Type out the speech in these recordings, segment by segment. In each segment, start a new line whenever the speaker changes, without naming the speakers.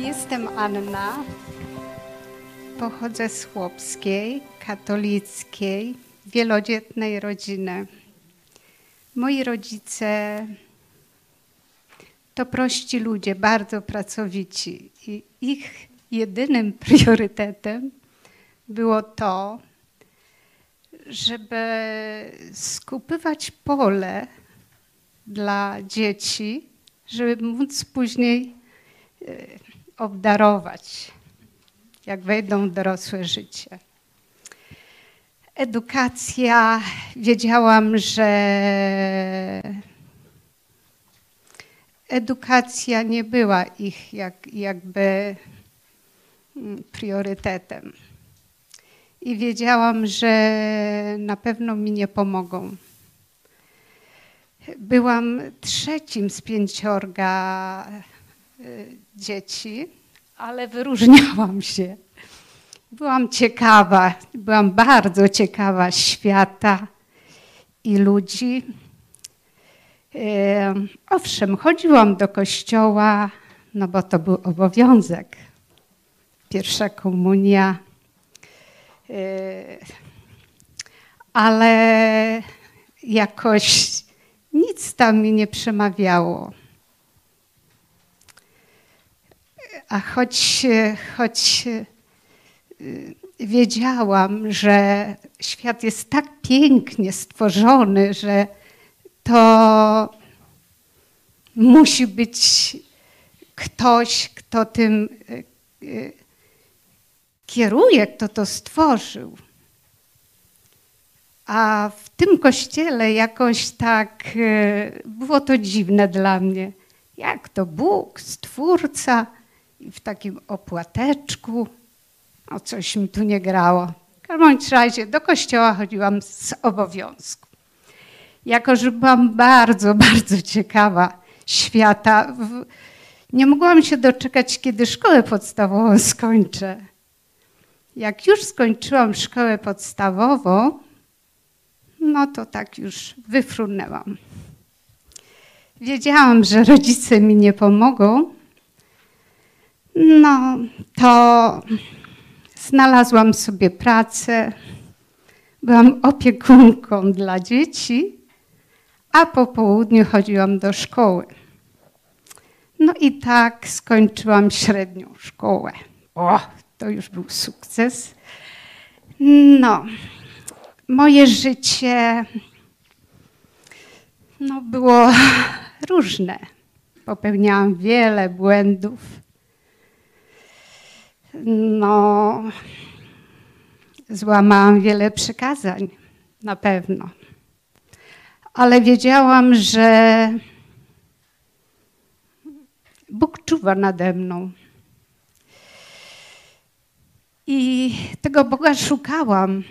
Jestem Anna. Pochodzę z chłopskiej, katolickiej, wielodzietnej rodziny. Moi rodzice to prości ludzie, bardzo pracowici i ich jedynym priorytetem było to, żeby skupywać pole dla dzieci, żeby móc później e, obdarować, jak wejdą w dorosłe życie. Edukacja, wiedziałam, że edukacja nie była ich jak, jakby mm, priorytetem. I wiedziałam, że na pewno mi nie pomogą. Byłam trzecim z pięciorga y, dzieci, ale wyróżniałam się. Byłam ciekawa, byłam bardzo ciekawa świata i ludzi. Owszem, chodziłam do kościoła, no bo to był obowiązek. Pierwsza komunia. Ale jakoś nic tam mi nie przemawiało. A choć, choć y, wiedziałam, że świat jest tak pięknie stworzony, że to musi być ktoś, kto tym kieruje, kto to stworzył. A w tym kościele jakoś tak było to dziwne dla mnie. Jak to Bóg, Stwórca w takim opłateczku. O coś mi tu nie grało. W każdym razie do kościoła chodziłam z obowiązku jako że byłam bardzo, bardzo ciekawa świata, nie mogłam się doczekać, kiedy szkołę podstawową skończę. Jak już skończyłam szkołę podstawową, no to tak już wyfrunęłam. Wiedziałam, że rodzice mi nie pomogą. No to znalazłam sobie pracę. Byłam opiekunką dla dzieci a po południu chodziłam do szkoły. No i tak skończyłam średnią szkołę. O, to już był sukces. No, moje życie no, było różne. Popełniałam wiele błędów. No, złamałam wiele przykazań, na pewno ale wiedziałam, że Bóg czuwa nade mną. I tego Boga szukałam.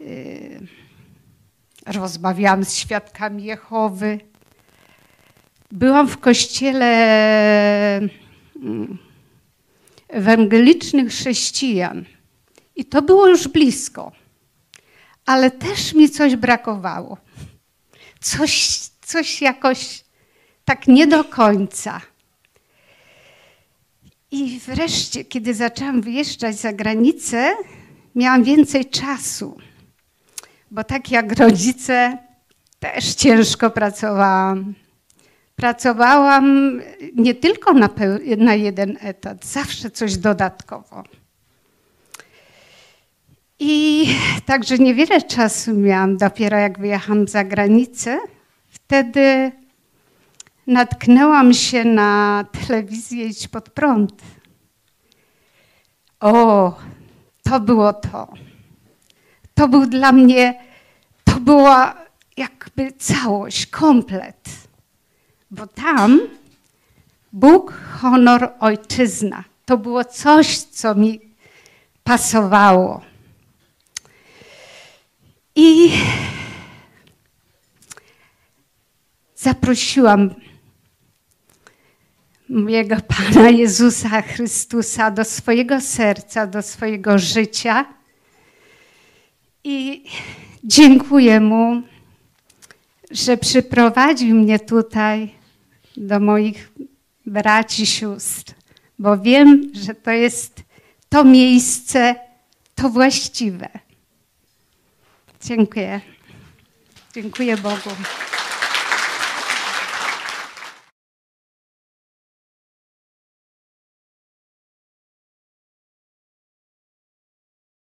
Yy, rozmawiałam z świadkami Jehowy. Byłam w kościele mm, ewangelicznych chrześcijan. I to było już blisko ale też mi coś brakowało. Coś, coś jakoś tak nie do końca. I wreszcie, kiedy zaczęłam wyjeżdżać za granicę, miałam więcej czasu, bo tak jak rodzice, też ciężko pracowałam. Pracowałam nie tylko na, na jeden etat, zawsze coś dodatkowo. I także niewiele czasu miałam, dopiero jak wyjechałam za granicę. Wtedy natknęłam się na telewizję Idź pod prąd. O, to było to. To był dla mnie, to była jakby całość, komplet. Bo tam Bóg, honor, ojczyzna. To było coś, co mi pasowało. I zaprosiłam mojego Pana Jezusa Chrystusa do swojego serca, do swojego życia. I dziękuję Mu, że przyprowadził mnie tutaj do moich braci, sióstr, bo wiem, że to jest to miejsce, to właściwe. Dziękuję. Dziękuję Bogu.